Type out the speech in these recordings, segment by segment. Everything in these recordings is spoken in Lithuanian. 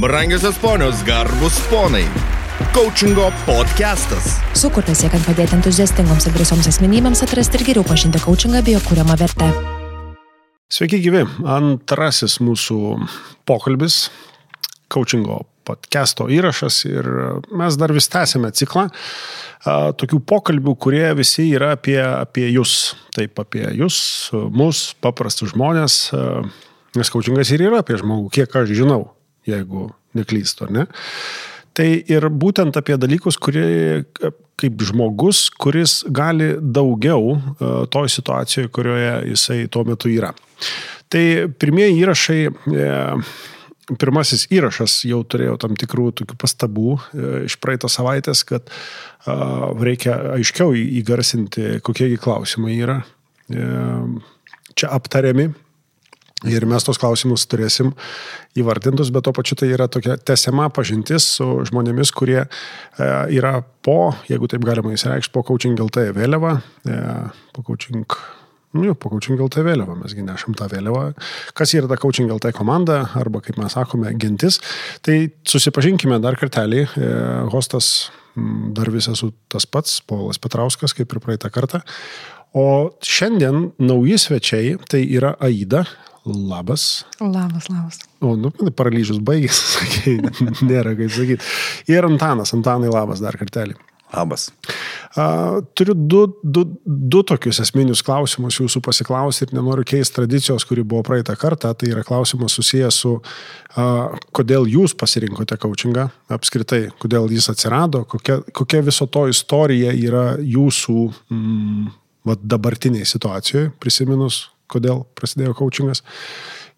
Brangiosios ponios, garbus ponai. Coachingo podcastas. Sukurtas siekiant padėti entuziastingoms ir drąsioms asmenybėms atrasti ir geriau pažinti coachingą bei jo kūriamą vertę. Sveiki gyvi. Antrasis mūsų pokalbis, coachingo podcast'o įrašas ir mes dar vis tęsime ciklą a, tokių pokalbių, kurie visi yra apie, apie jūs. Taip, apie jūs, mus, paprastus žmonės, a, nes coachingas ir yra apie žmogų, kiek aš žinau, jeigu neklystu, ar ne? Tai ir būtent apie dalykus, kurie kaip žmogus, kuris gali daugiau a, toj situacijoje, kurioje jisai tuo metu yra. Tai pirmieji įrašai, e, pirmasis įrašas jau turėjo tam tikrų tokių pastabų e, iš praeitos savaitės, kad reikia aiškiau įgarsinti, kokiegi klausimai yra e, čia aptariami. Ir mes tos klausimus turėsim įvardintus, bet to pačiu tai yra tokia tesiama pažintis su žmonėmis, kurie e, yra po, jeigu taip galima įsireikšti, po coaching LT vėliava, e, po coaching Nu, jau po Coaching LT vėliavą, mesgi nešam tą vėliavą. Kas yra ta Coaching LT komanda, arba kaip mes sakome, gentis. Tai susipažinkime dar kartelį. E, Hostas dar vis esu tas pats, Povilas Petrauskas, kaip ir praeitą kartą. O šiandien nauji svečiai, tai yra Aida. Labas. Labas, labas. O, nu, paralyžius baigėsi, sakė, nėra kaip sakyti. Ir Antanas, Antanai, labas dar kartelį. Labas. A, Turiu du, du, du tokius esminius klausimus jūsų pasiklausti ir nenoriu keisti tradicijos, kuri buvo praeitą kartą. Tai yra klausimas susijęs su, a, kodėl jūs pasirinkote coachingą apskritai, kodėl jis atsirado, kokia, kokia viso to istorija yra jūsų mm, vat, dabartiniai situacijoje, prisiminus, kodėl prasidėjo coachingas.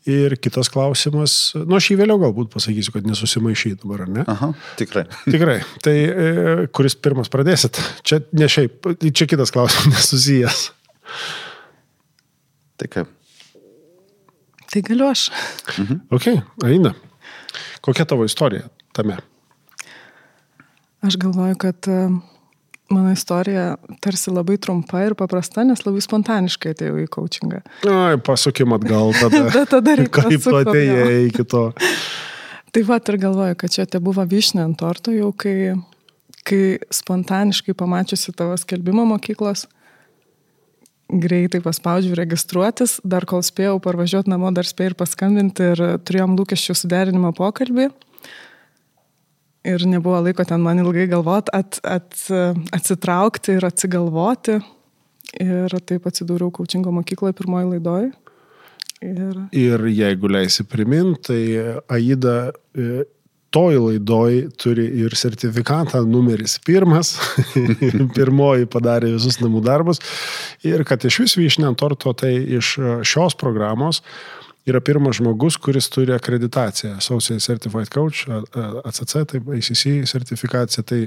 Ir kitas klausimas, nu aš jį vėliau galbūt pasakysiu, kad nesusimaišyt dabar, ar ne? Aha, tikrai. Tikrai. Tai e, kuris pirmas pradėsit? Čia ne šiaip, čia kitas klausimas nesusijęs. Tai kaip? Tai galiu aš. Ok, Aina. Kokia tavo istorija tame? Aš galvoju, kad e, mano istorija tarsi labai trumpa ir paprasta, nes labai spontaniškai atėjau į coachingą. Ai, pasukim atgal tada. Bet tada reikia Kaip tu atėjai iki to? Tai va ir galvoju, kad čia te buvo vyšnė ant torto jau, kai, kai spontaniškai pamačiusi tavo skelbimą mokyklos, greitai paspaudžiau registruotis, dar kol spėjau parvažiuoti namo, dar spėjau ir paskambinti ir turėjom lūkesčių suderinimo pokalbį. Ir nebuvo laiko ten man ilgai galvoti, at, at, atsitraukti ir atsigalvoti. Ir taip atsidūriau Kaučingo mokykloje pirmoji laidoj. Ir Ir jeigu leisi primint, tai Aida e, toj laidoj turi ir sertifikatą numeris pirmas, pirmoji padarė visus namų darbus. Ir kad iš vis vyšnė ant torto, tai iš e, šios programos yra pirmas žmogus, kuris turi akreditaciją. Associate Certified Coach, ACC, taip, ACC sertifikacija. Tai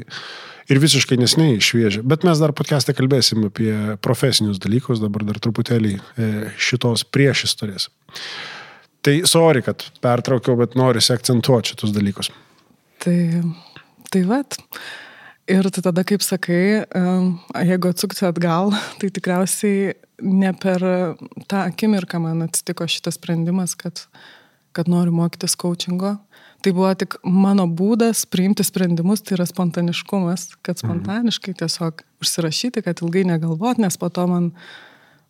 ir visiškai nesnei šviežia. Bet mes dar podcast'e kalbėsim apie profesinius dalykus, dabar dar truputėlį e, šitos priešistorės. Tai sorry, kad pertraukiau, bet noriu akcentuoti šitus dalykus. Tai, tai vat. Ir tu tada, kaip sakai, em, jeigu atsukti atgal, tai tikriausiai ne per tą akimirką man atsitiko šitas sprendimas, kad, kad noriu mokytis coachingo. Tai buvo tik mano būdas priimti sprendimus, tai yra spontaniškumas, kad spontaniškai tiesiog užsirašyti, kad ilgai negalvot, nes po to man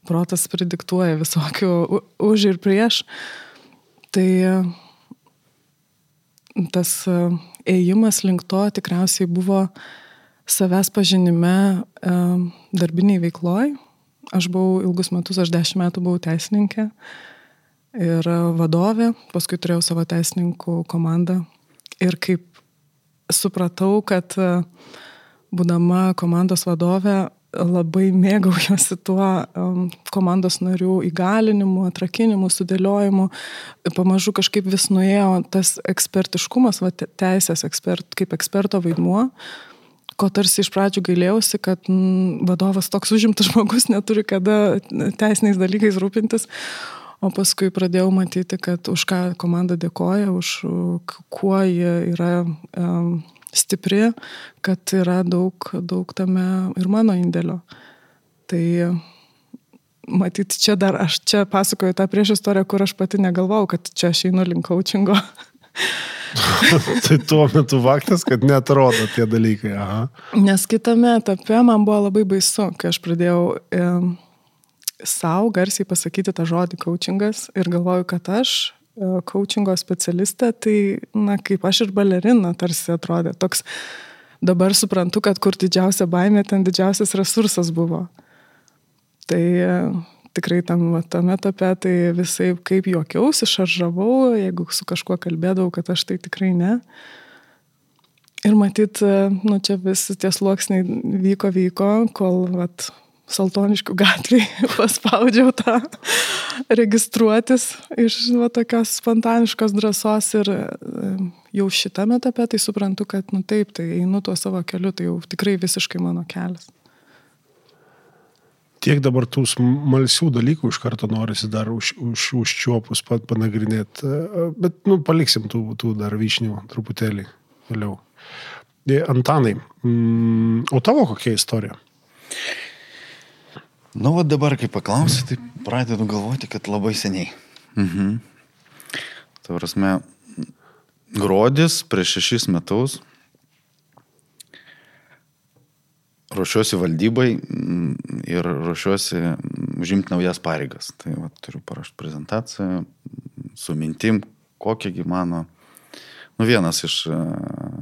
protas pridiktuoja visokių už ir prieš. Tai tas e, ėjimas link to tikriausiai buvo savęs pažinime e, darbiniai veikloj. Aš buvau ilgus metus, aš dešimt metų buvau teisininkė ir e, vadovė, paskui turėjau savo teisininkų komandą. Ir kaip supratau, kad e, būdama komandos vadovė labai mėgaujuosi tuo um, komandos narių įgalinimu, atrakinimu, sudėliojimu. Pamažu kažkaip vis nuėjo tas ekspertiškumas, va, te- teisės ekspert, kaip eksperto vaidmuo, ko tarsi iš pradžių gailėjausi, kad mm, vadovas toks užimtas žmogus neturi kada teisiniais dalykais rūpintis. O paskui pradėjau matyti, kad už ką komanda dėkoja, už kuo jie yra um, stipri, kad yra daug, daug tame ir mano indėlio. Tai matyt, čia dar aš čia pasakoju tą prieš istoriją, kur aš pati negalvau, kad čia aš einu link coachingo. tai tuo metu faktas, kad netrodo tie dalykai. Aha. Nes kitame etape man buvo labai baisu, kai aš pradėjau e, savo garsiai pasakyti tą žodį coachingas ir galvoju, kad aš e, coachingo specialistė, tai, na, kaip aš ir balerina tarsi atrodė. Toks dabar suprantu, kad kur didžiausia baimė, ten didžiausias resursas buvo. Tai tikrai tam, va, tame etape tai visai kaip juokiausi, šaržavau, jeigu su kažkuo kalbėdavau, kad aš tai tikrai ne. Ir matyt, nu čia visi tie sluoksniai vyko, vyko, kol vat, Saltoniškių gatvėje paspaudžiau tą registruotis iš va, tokios spontaniškos drąsos ir e, jau šitame etape tai suprantu, kad, nu taip, tai einu tuo savo keliu, tai jau tikrai visiškai mano kelias tiek dabar tų smalsių dalykų iš karto norisi dar už, už, užčiuopus pat panagrinėti. Bet, nu, paliksim tų, tų dar vyšnių truputėlį vėliau. E, Antanai, mm, o tavo kokia istorija? Nu, o dabar, kai paklausi, tai pradedu galvoti, kad labai seniai. Mhm. Tavrasme, Grodis prieš šešis metus ruošiuosi valdybai mm, ir ruošiuosi užimti naujas pareigas. Tai va, turiu parašyti prezentaciją su mintim, kokiagi mano, nu vienas iš, e,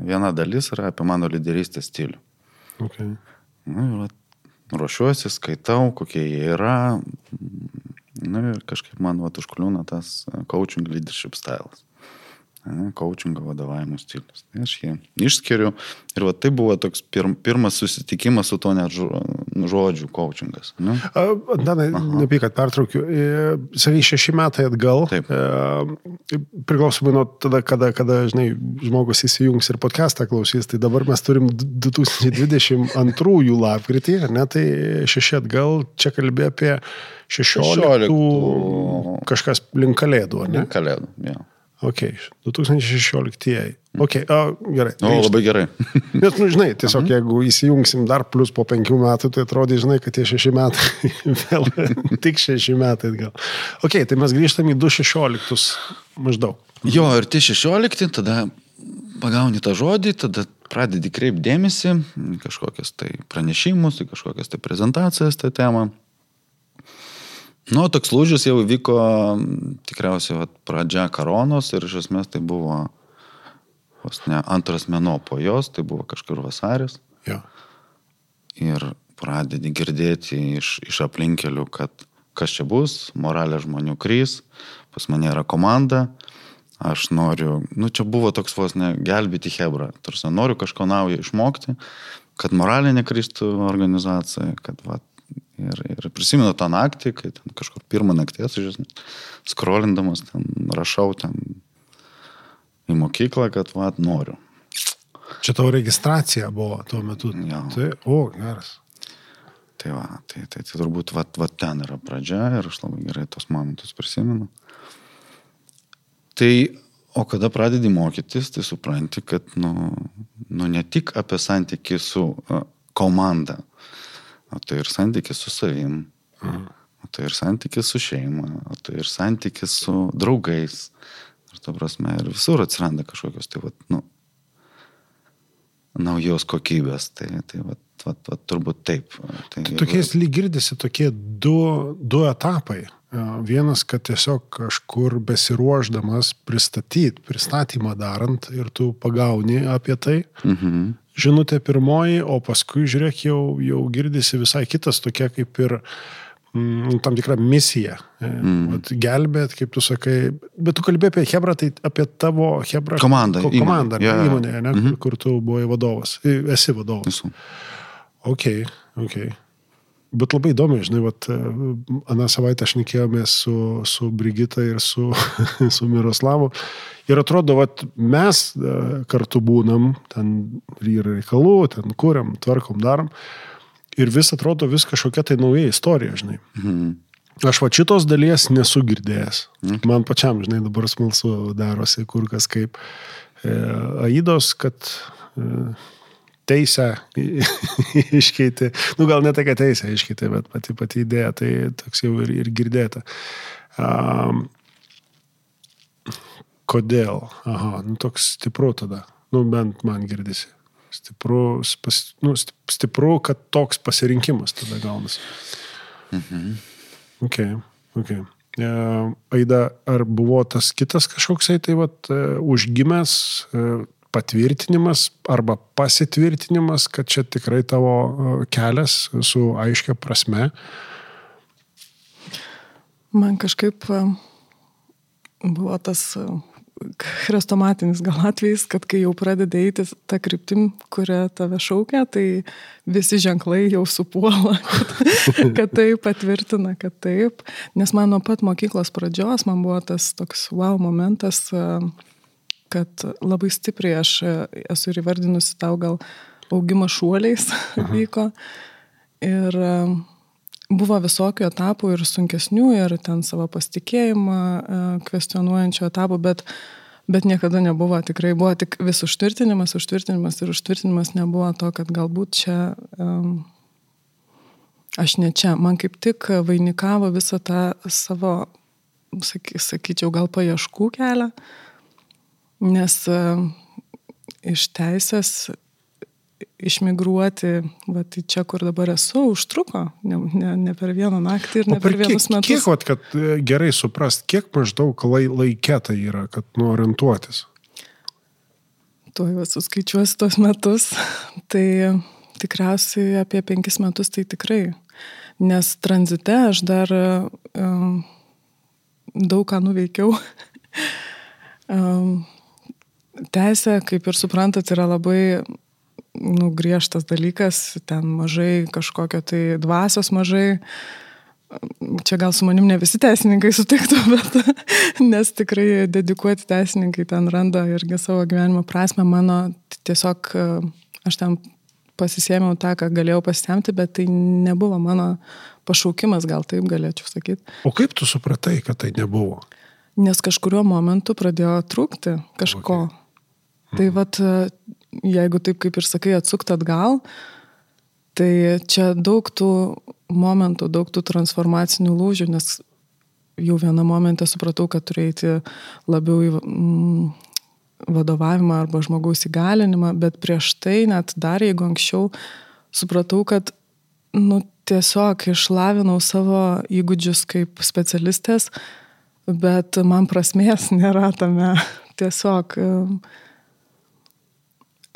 viena dalis yra apie mano lyderystės stilių. Okay. Nu, ir, va, ruošiuosi, skaitau, kokie jie yra. Nu, ir kažkaip man va, užkliūna tas e, coaching leadership styles coachingo vadovavimo stilius. Tai aš jį išskiriu ir va, tai buvo toks pir, pirmas susitikimas su to net žodžiu coachingas. Ne? Danai, nepyk, kad pertraukiu. E, sakai, šeši metai atgal. Taip. E, priklausomai nuo tada, kada, kada, žinai, žmogus įsijungs ir podcastą klausys, tai dabar mes turim 2022 lapkritį, ne, tai šeši atgal, čia kalbė apie 16, 16 kažkas link kalėdų, ne? Link kalėdų, jo. Ja. Ok, 2016. Ok, o, gerai. O, labai gerai. Nes, nu, žinai, tiesiog mhm. jeigu įsijungsim dar plus po penkių metų, tai atrodys, žinai, kad tie šeši metai vėl tik šeši metai gal. Ok, tai mes grįžtam į 2016 maždaug. Jo, ir tie 16, tada pagauni tą žodį, tada pradedi kreipdėmėsi kažkokias tai pranešimus, kažkokias tai prezentacijas tą temą. Nu, toks lūžis jau vyko tikriausiai vat, pradžia koronos ir iš esmės tai buvo vos ne antras mėno po jos, tai buvo kažkur vasaris. Ja. Ir pradedi girdėti iš, iš aplinkelių, kad kas čia bus, moralė žmonių krys, pas mane yra komanda, aš noriu, nu čia buvo toks vos ne gelbėti Hebrą, tarsi noriu kažko naujo išmokti, kad moralė nekristų organizacija, kad va, Ir, ir prisimenu tą naktį, kai ten kažkur pirmą nakties, skrolindamas, ten rašau ten į mokyklą, kad vad noriu. Čia tavo registracija buvo tuo metu. Ja. Tai, o, geras. Tai va, tai, tai, tai turbūt va, va ten yra pradžia ir aš labai gerai tos momentus prisimenu. Tai, o kada pradedi mokytis, tai supranti, kad, nu, nu ne tik apie santykių su komanda, o tai ir santykis su savim, mhm. o tai ir santykis su šeima, o tai ir santykis su draugais. Ir to prasme, ir visur atsiranda kažkokios, tai, vat, nu, naujos kokybės. Tai, tai vat, vat, vat, turbūt taip. Tai, tai tokiais lyg girdisi tokie du, du etapai. Vienas, kad tiesiog kažkur besiruoždamas pristatyti, pristatymą darant ir tu pagauni apie tai. Mhm žinutė pirmoji, o paskui, žiūrėk, jau, jau girdisi visai kitas, tokia kaip ir mm, tam tikra misija. E, mm. Vat, gelbėt, kaip tu sakai, bet tu kalbėjai apie Hebrą, tai apie tavo Hebrą komandą. Ko, komandą įmonė, yeah. įmonė ne, mm -hmm. kur tu buvai vadovas. Esi vadovas. Esu. Ok, ok. Bet labai įdomu, žinai, vat, e, aną savaitę aš nekėjomės su, su Brigita ir su, su Miroslavu. Ir atrodo, vat, mes e, kartu būnam, ten yra reikalų, ten kuriam, tvarkom, darom. Ir vis atrodo vis kažkokia tai nauja istorija, žinai. Mhm. Aš va šitos dalies nesu girdėjęs. Mhm. Man pačiam, žinai, dabar smalsu darosi kur kas kaip. E, Aidos, kad e, teisę iškeitė, nu gal ne tai, kad teisę iškeitė, bet pati pati idėja, tai toks jau ir, ir girdėta. Um, Kodėl? Aha, nu toks stipru tada. Nu, bent man girdisi. Stipru, pas, nu, stipru, kad toks pasirinkimas tada gaunasi. Mhm. Ok, ok. E, Aida, ar buvo tas kitas kažkoksai tai vat, e, užgimęs e, patvirtinimas arba pasitvirtinimas, kad čia tikrai tavo kelias su aiškia prasme? Man kažkaip buvo tas chrestomatinis gal atvejis, kad kai jau pradeda eiti tą kryptim, kurią tave šaukia, tai visi ženklai jau supuola, kad, kad tai patvirtina, kad taip. Nes man nuo pat mokyklos pradžios man buvo tas toks wow momentas, kad labai stipriai aš esu ir įvardinusi tau gal augimo šuoliais vyko. Ir buvo visokių etapų ir sunkesnių, ir ten savo pasitikėjimą kvestionuojančių etapų, bet, bet niekada nebuvo, tikrai buvo tik vis užtvirtinimas, užtvirtinimas ir užtvirtinimas nebuvo to, kad galbūt čia um, aš ne čia. Man kaip tik vainikavo visą tą savo, saky, sakyčiau, gal paieškų kelią, nes uh, iš teisės išmigruoti, va, tai čia, kur dabar esu, užtruko, ne, ne, ne per vieną naktį ir ne per, per vienus kiek, metus. Kiek, vat, kad e, gerai suprast, kiek maždaug lai, laikė tai yra, kad nuorientuotis? Tuoj vas suskaičiuosi tos metus, tai tikriausiai apie penkis metus tai tikrai. Nes tranzite aš dar um, daug ką nuveikiau. um, Teisė, kaip ir suprantat, yra labai nu, griežtas dalykas, ten mažai kažkokio tai dvasios mažai. Čia gal su manim ne visi teisininkai sutiktų, bet nes tikrai dedikuoti teisininkai ten randa irgi savo gyvenimo prasme. Mano tiesiog aš ten pasisėmiau tą, ką galėjau pasitemti, bet tai nebuvo mano pašaukimas, gal taip galėčiau sakyti. O kaip tu supratai, kad tai nebuvo? Nes kažkurio momentu pradėjo trūkti kažko. Okay. Tai vad jeigu taip kaip ir sakai, atsukt atgal, tai čia daug tų momentų, daug tų transformacinių lūžių, nes jau vieną momentą supratau, kad turėti labiau į mm, vadovavimą arba žmogaus įgalinimą, bet prieš tai net dar jeigu anksčiau supratau, kad nu, tiesiog išlavinau savo įgūdžius kaip specialistės, bet man prasmės nėra tame. Tiesiog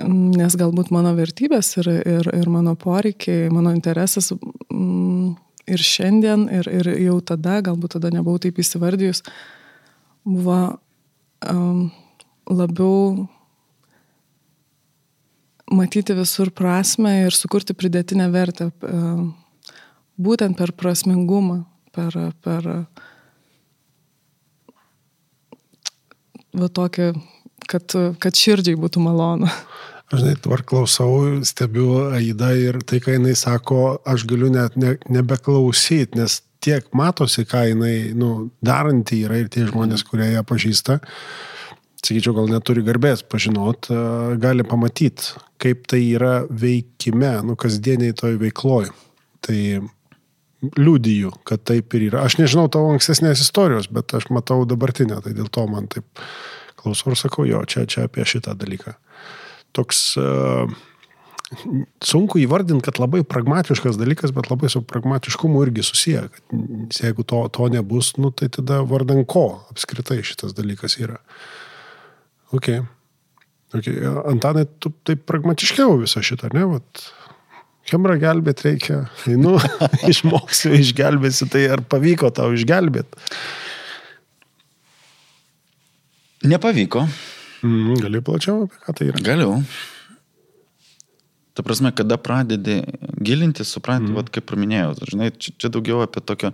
nes galbūt mano vertybės ir, ir, ir mano poreikiai, mano interesas mm, ir šiandien, ir, ir jau tada, galbūt tada nebuvau taip įsivardijus, buvo um, labiau matyti visur prasme ir sukurti pridėtinę vertę, um, būtent per prasmingumą, per, per va tokį, kad, kad širdžiai būtų malonu. Aš žinai, tvar klausau, stebiu Aida ir tai, ką jinai sako, aš galiu net ne, nebeklausyti, nes tiek matosi, ką jinai nu, daranti yra ir tie žmonės, kurie ją pažįsta, sakyčiau, gal neturi garbės pažinot, gali pamatyti, kaip tai yra veikime, nu, kasdieniai toj veikloj. Tai liūdiju, kad taip ir yra. Aš nežinau tavo ankstesnės istorijos, bet aš matau dabartinę, tai dėl to man taip klausau ir sakau, jo, čia, čia apie šitą dalyką toks uh, sunku įvardinti, kad labai pragmatiškas dalykas, bet labai su pragmatiškumu irgi susiję. Kad jeigu to, to nebus, nu, tai tada vardan ko apskritai šitas dalykas yra. Ok. okay. Antanai, tu taip pragmatiškiau visą šitą, ne? Vat, Hemra gelbėti reikia. Nu, išmoksiu, išgelbėsi, tai ar pavyko tau išgelbėti? Nepavyko. Mm, gali plačiau apie ką tai yra? Galiu. Ta prasme, kada pradedi gilintis, supranti, mm. vat, kaip paminėjau, žinai, čia, čia daugiau apie tokio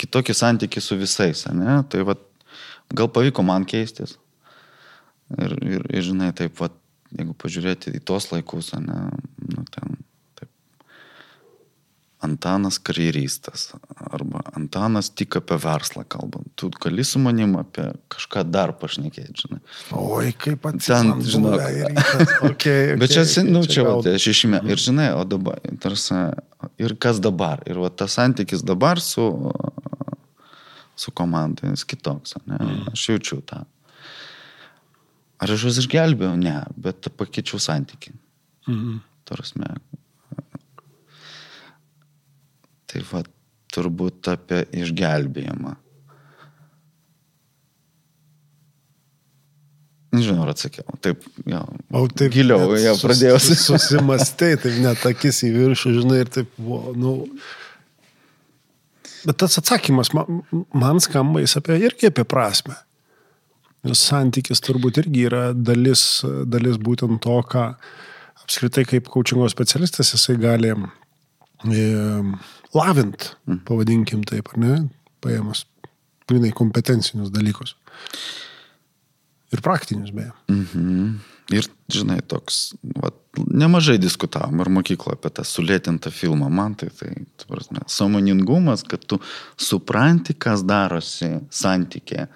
kitokį santykį su visais, ne? Tai vat, gal pavyko man keistis. Ir, ir, ir žinai, taip, vat, jeigu pažiūrėti į tos laikus, ne, nu, ten Antanas karjeristas arba Antanas tik apie verslą kalba. Tu gali su manim apie kažką dar pašnekėti, žinai. Oi, kaip ant ten, žinok. Okay, okay, Bet čia, nu, čia, va, tai šešime. Ir žinai, o dabar, tarsi, ir kas dabar. Ir va, tas santykis dabar su, su komanda, jis kitoks, ne? Mm. Aš jaučiu tą. Ar aš juos išgelbėjau? Ne, bet pakeičiau santyki. Mhm. Tarasme. Tai va, turbūt apie išgelbėjimą. Nežinau, ar atsakiau. Taip, jo. O taip. Giliau, jau pradėjau. sus- Susimastai, taip net akis į viršų, žinai, ir taip buvo, nu. Bet tas atsakymas man, man skamba jis apie, irgi apie prasme. Nes santykis turbūt irgi yra dalis, dalis būtent to, ką apskritai kaip coachingo specialistas jisai gali e, lavint, pavadinkim taip, ar ne, paėmus, grinai kompetencinius dalykus. Ir praktinius beje. Mhm. Ir, žinai, toks, va, nemažai diskutavom ir mokykloje apie tą sulėtintą filmą. Man tai, tai, ta prasme, samoningumas, kad tu supranti, kas darosi santykė.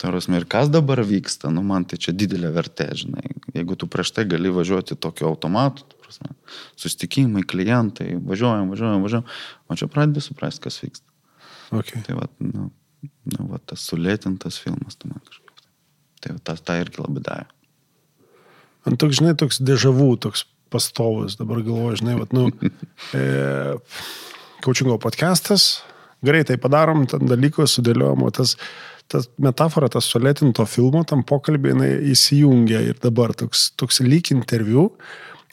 Tarasme, ir kas dabar vyksta, nu man tai čia didelė vertė, žinai. Jeigu tu prieš tai gali važiuoti tokiu automatu, prasme, susitikimai, klientai, važiuojam, važiuojam, važiuojam, o čia pradedi suprasti, kas vyksta. Okay. Tai va, nu, nu, va tas sulėtintas filmas, tu man kažkaip. Tai va, tas tą irgi labai davė. Man toks, žinai, toks dežavų, toks pastovus, dabar galvoju, žinai, vat, nu, e, coachingo podcastas, greitai padarom ten dalykus, sudėliojom, o tas, tas metafora, tas sulėtinto filmo, tam pokalbį jinai įsijungia ir dabar toks, toks lyg interviu,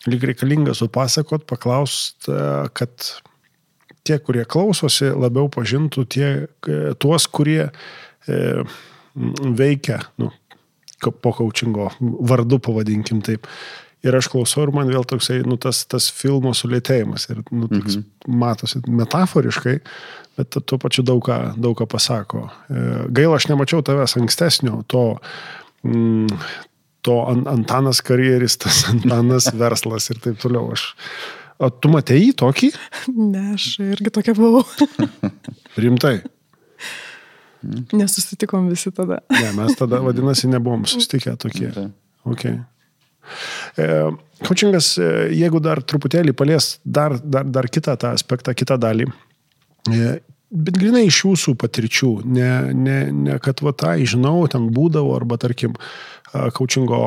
lyg reikalinga supasakot, paklaust, e, kad tie, kurie klausosi, labiau pažintų tie, e, tuos, kurie e, veikia, nu, po coachingo vardu, pavadinkim taip. Ir aš klausau ir man vėl toksai, nu, tas, tas filmo sulėtėjimas. Ir, nu, toks, mhm. matosi metaforiškai, bet tuo pačiu daug ką, daug ką pasako. E, Gaila, aš nemačiau tavęs ankstesnio, to, mm, to An- Antanas karjeristas, Antanas verslas ir taip toliau. Aš, o tu matei jį tokį? Ne, aš irgi tokia buvau. Rimtai. Nesusitikom visi tada. Ne, mes tada, vadinasi, nebuvom susitikę tokie. Okay. E, Coachingas, e, jeigu dar truputėlį palies dar, dar, dar kitą tą aspektą, kitą dalį, e, bet grinai iš jūsų patirčių, ne, ne, ne kad va tai žinau, ten būdavo, arba tarkim, coachingo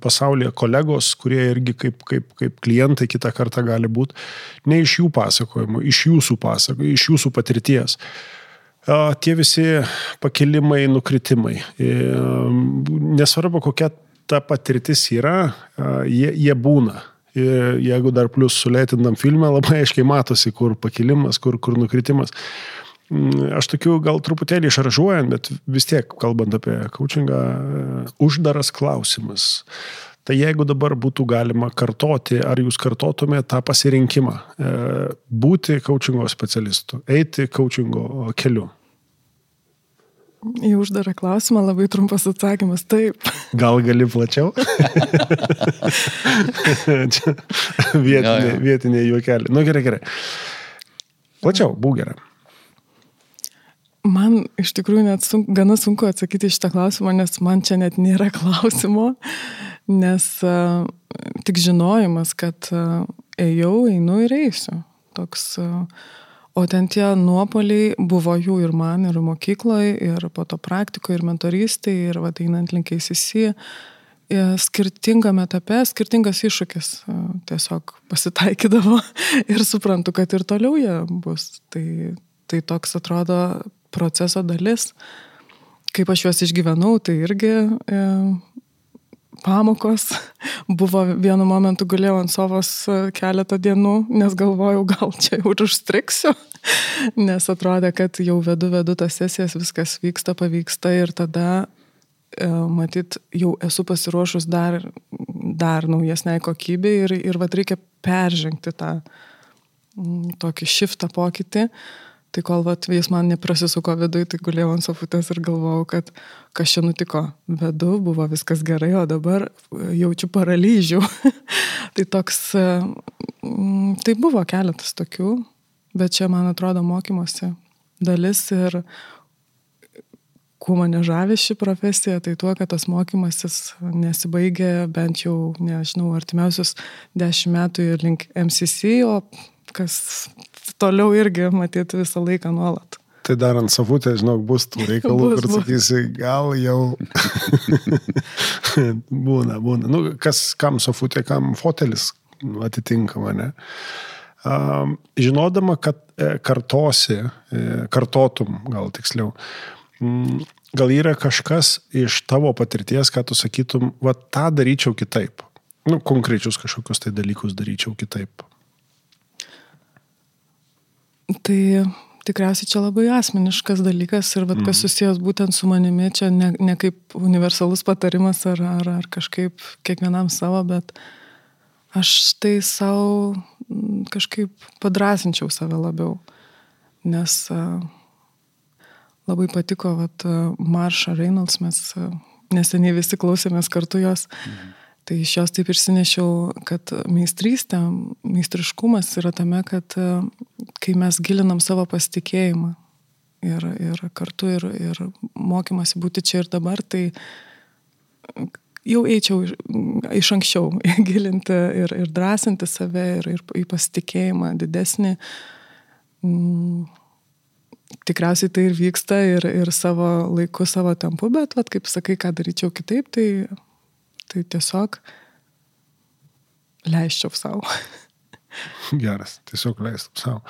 pasaulyje kolegos, kurie irgi kaip, kaip, kaip klientai kitą kartą gali būti, ne iš jų pasakojimų, iš jūsų pasakojimų, iš jūsų patirties. Tie visi pakilimai, nukritimai. E, Nesvarbu, kokia ta patirtis yra, jie, jie būna. Ir jeigu dar plus sulėtinam filmą, labai aiškiai matosi, kur pakilimas, kur, kur nukritimas. Mm, Aš tokiu gal truputėlį išražuojant, bet vis tiek, kalbant apie coachingą, e, uždaras klausimas. Tai jeigu dabar būtų galima kartoti, ar jūs kartotumėte tą pasirinkimą, e, būti coachingo specialistu, eiti coachingo keliu. Į uždarą klausimą labai trumpas atsakymas - taip. Gal gali plačiau? Jo. vietiniai juokeliai. Nu gerai, gerai. Plačiau, būk gerai. Man iš tikrųjų net sunk, gana sunku atsakyti į šitą klausimą, nes man čia net nėra klausimo, nes uh, tik žinojimas, kad uh, ėjau, einu ir eisiu. Toks, uh, o ten tie nuopoliai buvo jų ir man, ir mokykloje, ir po to praktikoje, ir mentorystėje, ir vadinant link ACC. Ir skirtingame etape, skirtingas iššūkis e, tiesiog pasitaikydavo ir suprantu, kad ir toliau jie bus. Tai, tai toks atrodo proceso dalis. Kaip aš juos išgyvenau, tai irgi e, pamokos. Buvo vienu momentu gulėjau ant sovos e, keletą dienų, nes galvojau, gal čia jau ir užstriksiu. Nes atrodė, kad jau vedu, vedu tas sesijas, viskas vyksta, pavyksta ir tada e, matyt, jau esu pasiruošus dar, dar naujesniai kokybei ir, ir vad reikia peržengti tą mm, tokį šiftą pokytį. Tai kol vat, jis man neprasisuko viduje, tai gulėjau ant sofutės ir galvojau, kad kas čia nutiko. Vedu, buvo viskas gerai, o dabar e, jaučiu paralyžių. tai toks, e, tai buvo keletas tokių, bet čia man atrodo mokymosi dalis ir kuo mane žavi ši profesija, tai tuo, kad tas mokymasis nesibaigia bent jau, nežinau, artimiausius dešimt metų ir link MCC, o kas toliau irgi matyti visą laiką nuolat. tai dar ant savutė, žinok, bus tų reikalų, Bus, kur sakysi, gal jau būna, būna. Nu, kas, kam sofutė, kam fotelis atitinkama, ne? Um, žinodama, kad e, kartosi, e, kartotum, gal tiksliau, gal yra kažkas iš tavo patirties, ką tu sakytum, va tą daryčiau kitaip. Nu, konkrečius kažkokius tai dalykus daryčiau kitaip. Tai tikriausiai čia labai asmeniškas dalykas ir vat, kas susijęs būtent su manimi, čia ne, ne kaip universalus patarimas ar, ar, ar kažkaip kiekvienam savo, bet aš tai savo kažkaip padrasinčiau save labiau, nes labai patiko, vat, a, Marsha Reynolds, mes neseniai visi klausėmės kartu jos. Mhm. Tai iš jos taip išsinešiau, kad meistrystė, meistriškumas yra tame, kad e, kai mes gilinam savo pasitikėjimą ir, ir kartu ir, ir mokymasi būti čia ir dabar, tai jau eičiau iš, iš anksčiau gilinti ir, ir drąsinti save ir, ir į pasitikėjimą didesnį. Mm, tikriausiai tai ir vyksta ir, ir savo laiku, savo tempu, bet, vat, kaip sakai, ką daryčiau kitaip, tai tai tiesiog leisčiau savo. Geras, tiesiog leistum savo.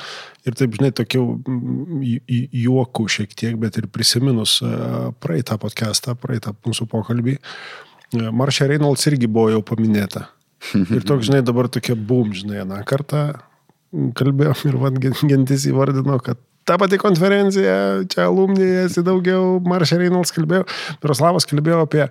Ir taip, žinai, tokių mm, ju- ju- juokų šiek tiek, bet ir prisiminus e, praeitą podcastą, praeitą mūsų pokalbį, e, Maršia Reynolds irgi buvo jau paminėta. Ir toks, žinai, dabar tokia bum, žinai, aną kartą kalbėjom ir vad gentis įvardino, kad ta pati konferencija, čia alumnija, esi daugiau, Maršia Reynolds kalbėjo, Miroslavas kalbėjo apie e,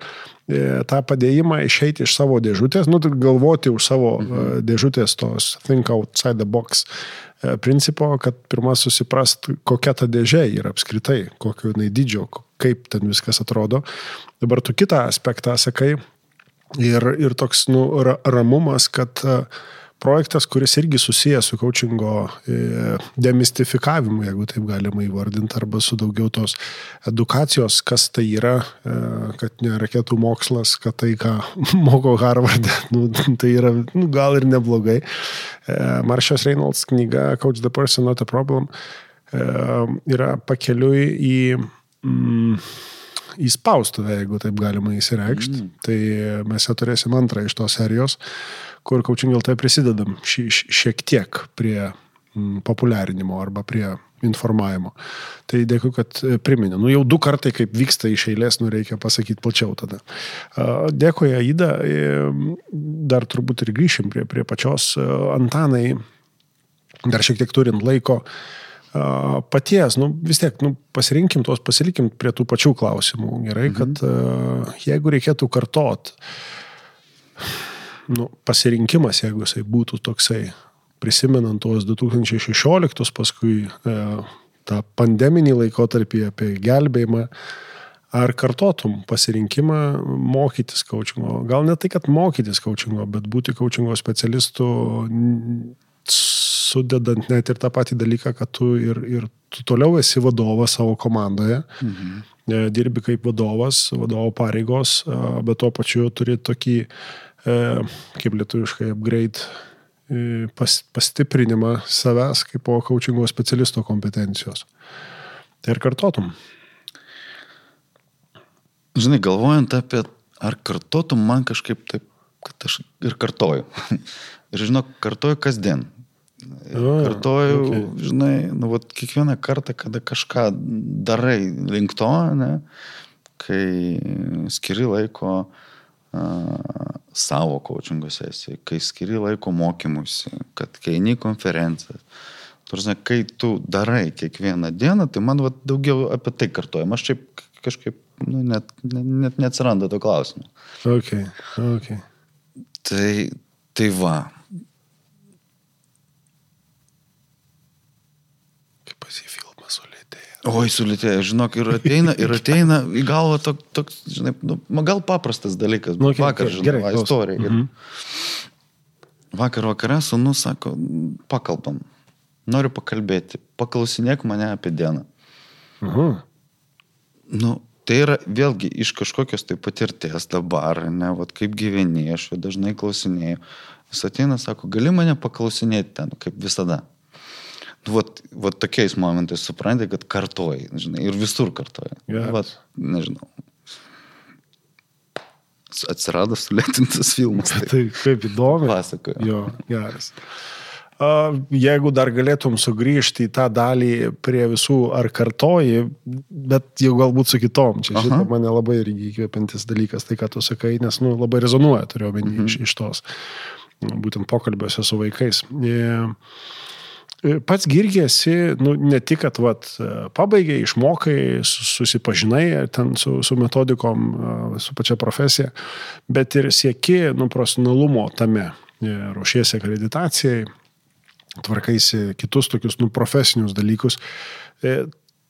tą padėjimą išeiti iš savo dėžutės, nu, tai galvoti už savo mhm. dėžutės tos think outside the box e, principo, kad pirmą susiprast, kokia ta dėžė yra apskritai, kokio jinai dydžio, kaip ten viskas atrodo. Dabar tu kitą aspektą sakai ir, ir toks nu, ra, ramumas, kad uh, projektas, kuris irgi susijęs su coachingo e, demistifikavimu, jeigu taip galima įvardinti, arba su daugiau tos edukacijos, kas tai yra, e, kad ne raketų mokslas, kad tai, ką moko Harvard, nu, tai yra nu, gal ir neblogai. E, Maršios Reynolds knyga Coach the Person, Not a Problem yra pakeliui į mm, į spaustuvę, jeigu taip galima įsireikšti. Mm. Tai mes jau turėsim antrą iš tos serijos, kur Coaching LT prisidedam ši, šiek tiek prie mm, populiarinimo arba prie informavimo. Tai dėkui, kad priminė. Nu jau du kartai, kaip vyksta iš eilės, nu reikia pasakyti plačiau tada. Dėkui, Aida. Dar turbūt ir grįšim prie, prie pačios Antanai. Dar šiek tiek turint laiko paties, nu, vis tiek, nu, pasirinkim tuos, pasilikim prie tų pačių klausimų. Gerai, kad mhm. jeigu reikėtų kartot, nu, pasirinkimas, jeigu jisai būtų toksai, prisimenant tuos 2016, paskui e, tą pandeminį laikotarpį apie gelbėjimą, ar kartotum pasirinkimą mokytis coachingo? Gal ne tai, kad mokytis coachingo, bet būti coachingo specialistu, sudedant net ir tą patį dalyką, kad tu ir, ir tu toliau esi vadovas savo komandoje, mhm. dirbi kaip vadovas, vadovo pareigos, bet tuo pačiu turi tokį kaip lietuviškai upgrade, pas, pastiprinimą savęs kaip po coachingo specialisto kompetencijos. Tai ir kartotum. Žinai, galvojant apie, ar kartotum man kažkaip taip, kad aš ir kartoju. ir žinok, kartoju kasdien. Oh, kartoju, okay. žinai, nu, vat, kiekvieną kartą, kada kažką darai link to, ne, kai skiri laiko uh, savo coachingo sesijai, kai skiri laiko mokymusi, kad kai eini konferencijas. Turime, kai tu darai kiekvieną dieną, tai man vat, daugiau apie tai kartuojam. Aš šiaip kažkaip nu, net, net neatsiranda to klausimo. Okay, okay. Tai, tai va. Oi, sulėtėja, žinok, ir ateina, ir ateina į galvą toks, tok, žinai, nu, gal paprastas dalykas, Nu, nu, okay, vakar, žinai, gerai, istorija. Mhm. Vakar vakare sunus sako, pakalbam, noriu pakalbėti, paklausinėk mane apie dieną. Mhm. Nu, tai yra vėlgi iš kažkokios tai patirties dabar, ne, vat kaip gyveni, aš dažnai klausinėjau. Jis ateina, sako, gali mane paklausinėti ten, kaip visada. Vat, vat tokiais momentais supranti, kad kartoji, žinai, ir visur kartoji. Geras. Vat, nežinau. Atsirado sulėtintas filmas. Tai Tai kaip įdomu. pasakoju. Jo, geras. Jeigu dar galėtum sugrįžti į tą dalį prie visų ar kartoji, bet jau galbūt su kitom, čia žinoma, mane labai irgi įkvepiantis dalykas, tai ką tu sakai, nes nu, labai rezonuoja, turiu omeny Mhm. iš, iš tos, būtent pokalbiuose su vaikais. E, Pats girgi esi, nu, ne tik, kad vat, e, pabaigai, išmokai, su- susipažinai ten su, su metodikom, e, su pačia profesija, bet ir sieki nu, profesionalumo tame. E, Ruošiesi akreditacijai, tvarkaisi kitus tokius nu, profesinius dalykus. E,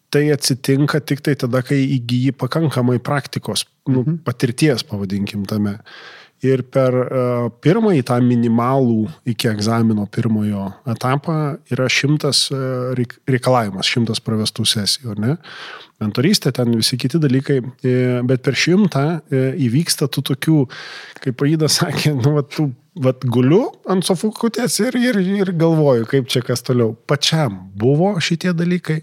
Tai atsitinka tik tai tada, kai įgyji pakankamai praktikos, nu, patirties, pavadinkim tame. Ir per uh, pirmąjį tą minimalų iki egzamino pirmojo etapą yra šimtas uh, reikalavimas, šimtas pravestų sesijų, ne? Mentorystė, ten visi kiti dalykai, e, bet per šimtą e, įvyksta tų tokių, kaip Paida sakė, nu, va, tų, va, guliu ant sofukutės ir, ir, ir galvoju, kaip čia kas toliau. Pačiam buvo šitie dalykai,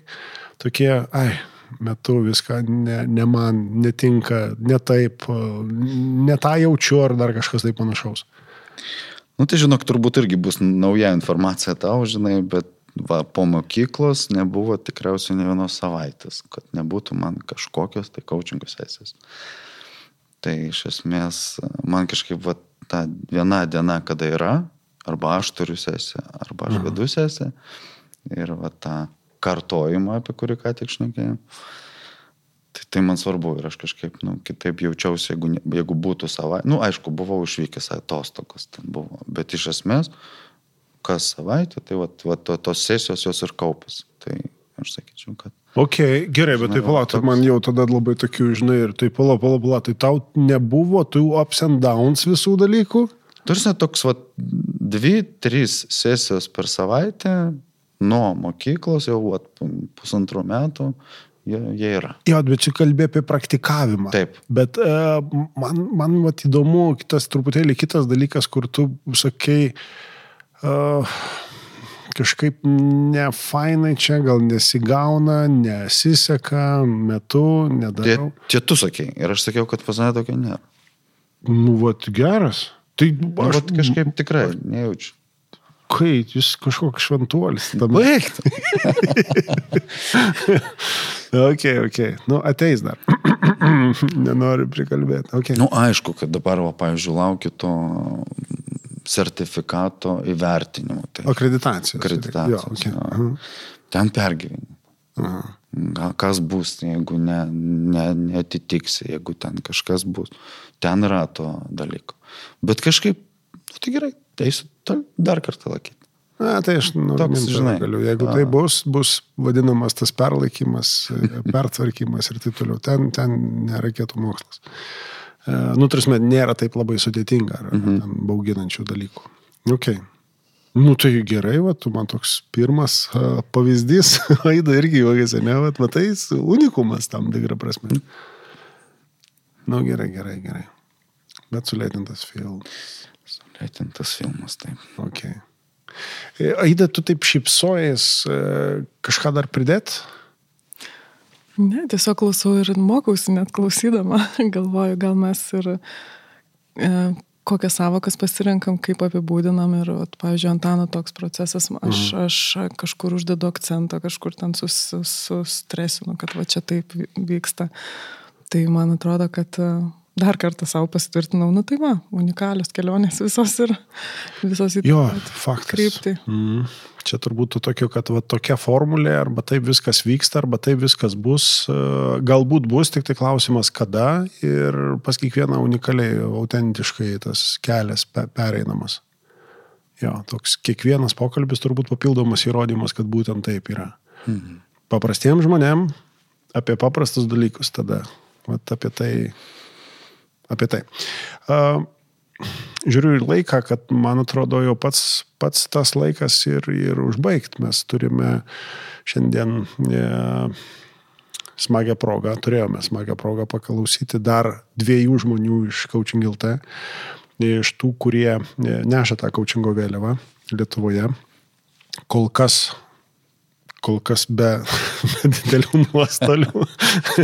tokie, ai, metu viską, ne, ne man, netinka, ne taip, ne tą jaučiu ar dar kažkas taip panašaus. Nu tai žinok, turbūt irgi bus nauja informacija tau, žinai, bet va, po mokyklos nebuvo tikriausiai ne vienos savaitės, kad nebūtų man kažkokios tai coaching sesijos. Tai iš esmės man kažkaip va, ta viena diena, kada yra, arba aš turiu sesiją, arba aš vedu sesiją, ir va tą kartojimą, apie kurį ką tik šnekėjau. Tai, tai man svarbu ir aš kažkaip, nu, kitaip jaučiausi, jeigu, ne- jeigu būtų savaitė. Nu, aišku, buvau išvykęs atostogos, ten buvo. Bet iš esmės, kas savaitę, tai va, va, to, tos sesijos jos ir kaupas. Tai aš sakyčiau, kad Ok, gerai, bet tai Žinai, palauk, tai toks- man jau tada labai tokių, žinai, ir tai palauk, palauk, palauk, tai tau nebuvo tų ups and downs visų dalykų? Tarsi toks, va, dvi, trys sesijos per savaitę nuo mokyklos jau va, pusantrų metų jie, jie yra. Jo, bet čia kalbė apie praktikavimą. Taip. Bet e, man, man vat, įdomu, kitas truputėlį kitas dalykas, kur tu sakei, uh, kažkaip nefainai čia gal nesigauna, nesiseka, metu, nedarau. čia tu sakei ir aš sakiau, kad pas mane tokio nėra. Nu, vat geras. Tai Nu, aš vat kažkaip tikrai nejaučiu. Kai, jis kažkoks šventuolis. Tam... Baigti. ok, ok. Nu, ateis dar. Nenoriu prikalbėti. Okay. Nu, aišku, kad dabar, va, pavyzdžiui, laukiu to sertifikato įvertinimo. Tai Akreditacija. akreditacijos. Jo, okay. jo. Ten pergyveni. Kas bus, jeigu ne, ne, netitiksi, jeigu ten kažkas bus. Ten yra to dalyko. Bet kažkaip, nu, tai gerai, eisiu tol- dar kartą lakyti. Na, tai aš nu, Toks, žinai, galiu. Jeigu tai bus, bus vadinamas tas perlaikymas, pertvarkymas ir taip toliau. Ten, ten nereikėtų mokslas. E, Nu, tarsi, nėra taip labai sudėtinga ar mhm. ten bauginančių dalykų. Ok. Nu, tai gerai, va, tu man toks pirmas a, pavyzdys, Aida irgi juokiasi, ne, va, matai, unikumas tam tikrą prasme. Nu, gerai, gerai, gerai. Bet sulėtintas filmas. Sulėtintas filmas, taip. Okay. E, Aida, tu taip šypsojas, e, kažką dar pridėt? Ne, tiesiog klausau ir mokausi, net klausydama. Galvoju, gal mes ir e, kokias savokas pasirenkam, kaip apibūdinam. Ir, vat, pavyzdžiui, Antano toks procesas, aš, Mhm. aš kažkur uždedu akcentą, kažkur ten sus- sustresinu, kad va čia taip vy- vyksta. Tai man atrodo, kad e, dar kartą savo pasitvirtinau, nu tai va, unikalios kelionės visos ir visos į tą Jo, faktas. kryptį. Mm. Čia turbūt to tokio, kad va, tokia formulė, arba taip viskas vyksta, arba taip viskas bus. E, Galbūt bus, tik tai klausimas kada ir pas kiekvieną unikaliai, autentiškai tas kelias pe- pereinamas. Jo, toks kiekvienas pokalbis turbūt papildomas įrodymas, kad būtent taip yra. Mhm. Paprastiems žmonėm apie paprastus dalykus tada. Vat apie tai. Apie tai. Uh, žiūriu į laiką, kad man atrodo jau pats, pats tas laikas ir, ir užbaigti. Mes turime šiandien e, smagią progą, turėjome smagią progą paklausyti dar dviejų žmonių iš Coaching LT, iš tų, kurie e, neša tą coachingo vėliavą Lietuvoje. Kol kas kol kas be, be didelių nuostolių.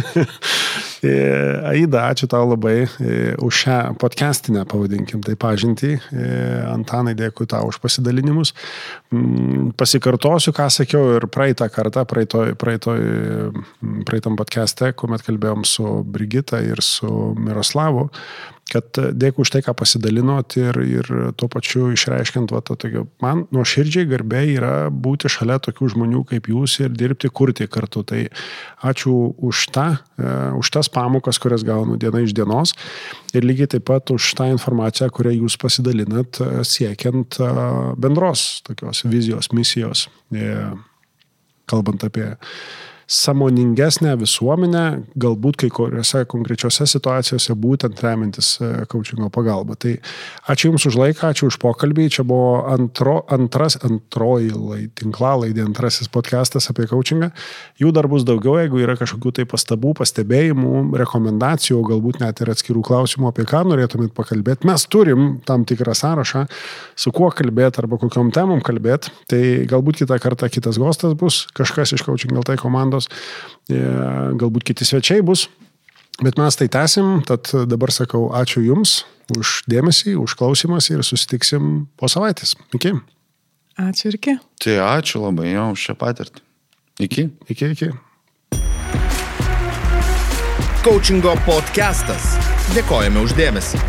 E, Aida, ačiū tau labai e, už šią podcastinę, pavadinkim, tai pažintį. E, Antanai, dėkui tau už pasidalinimus. Mm, pasikartosiu, ką sakiau ir praeitą kartą, praeitoj, praeitoj, praeitam podcast'e, kuomet kalbėjom su Brigita ir su Miroslavu kad e, dėkui už tai, ką pasidalinot ir, ir tuo pačiu išreiškiant, va, to tokio, man nuoširdžiai garbė yra būti šalia tokių žmonių kaip jūs ir dirbti, kurti kartu. Tai ačiū už tą, e, už tas pamokas, kurias gaunu diena iš dienos ir lygiai taip pat už tą informaciją, kurią jūs pasidalinat e, siekiant bendros tokios vizijos, misijos, kalbant apie samoningesnę visuomenę, galbūt kai kuriuose konkrečiose situacijose būtent remintis kočingo e, pagalba. Tai ačiū Jums už laiką, ačiū už pokalbį. Čia buvo antro, antras, antroji tinklalaidė, antrasis podcastas apie kočingą. Jų dar bus daugiau, jeigu yra kažkokių tai pastabų, pastebėjimų, rekomendacijų, galbūt net ir atskirų klausimų, apie ką norėtumėt pakalbėti. Mes turim tam tikrą sąrašą, su kuo kalbėti arba kokiam temom kalbėti. Tai galbūt kitą kartą kitas gostas bus, kažkas iš kočingo tai komandos komandos, e, galbūt kiti svečiai bus. Bet mes tai tęsim, tad dabar sakau ačiū Jums už dėmesį, už klausimas ir susitiksim po savaitės. Iki. Ačiū ir iki. Tai ačiū labai jau už šią patirtį. Iki. Iki, iki. Coachingo podcastas. Dėkojame uždėmesi.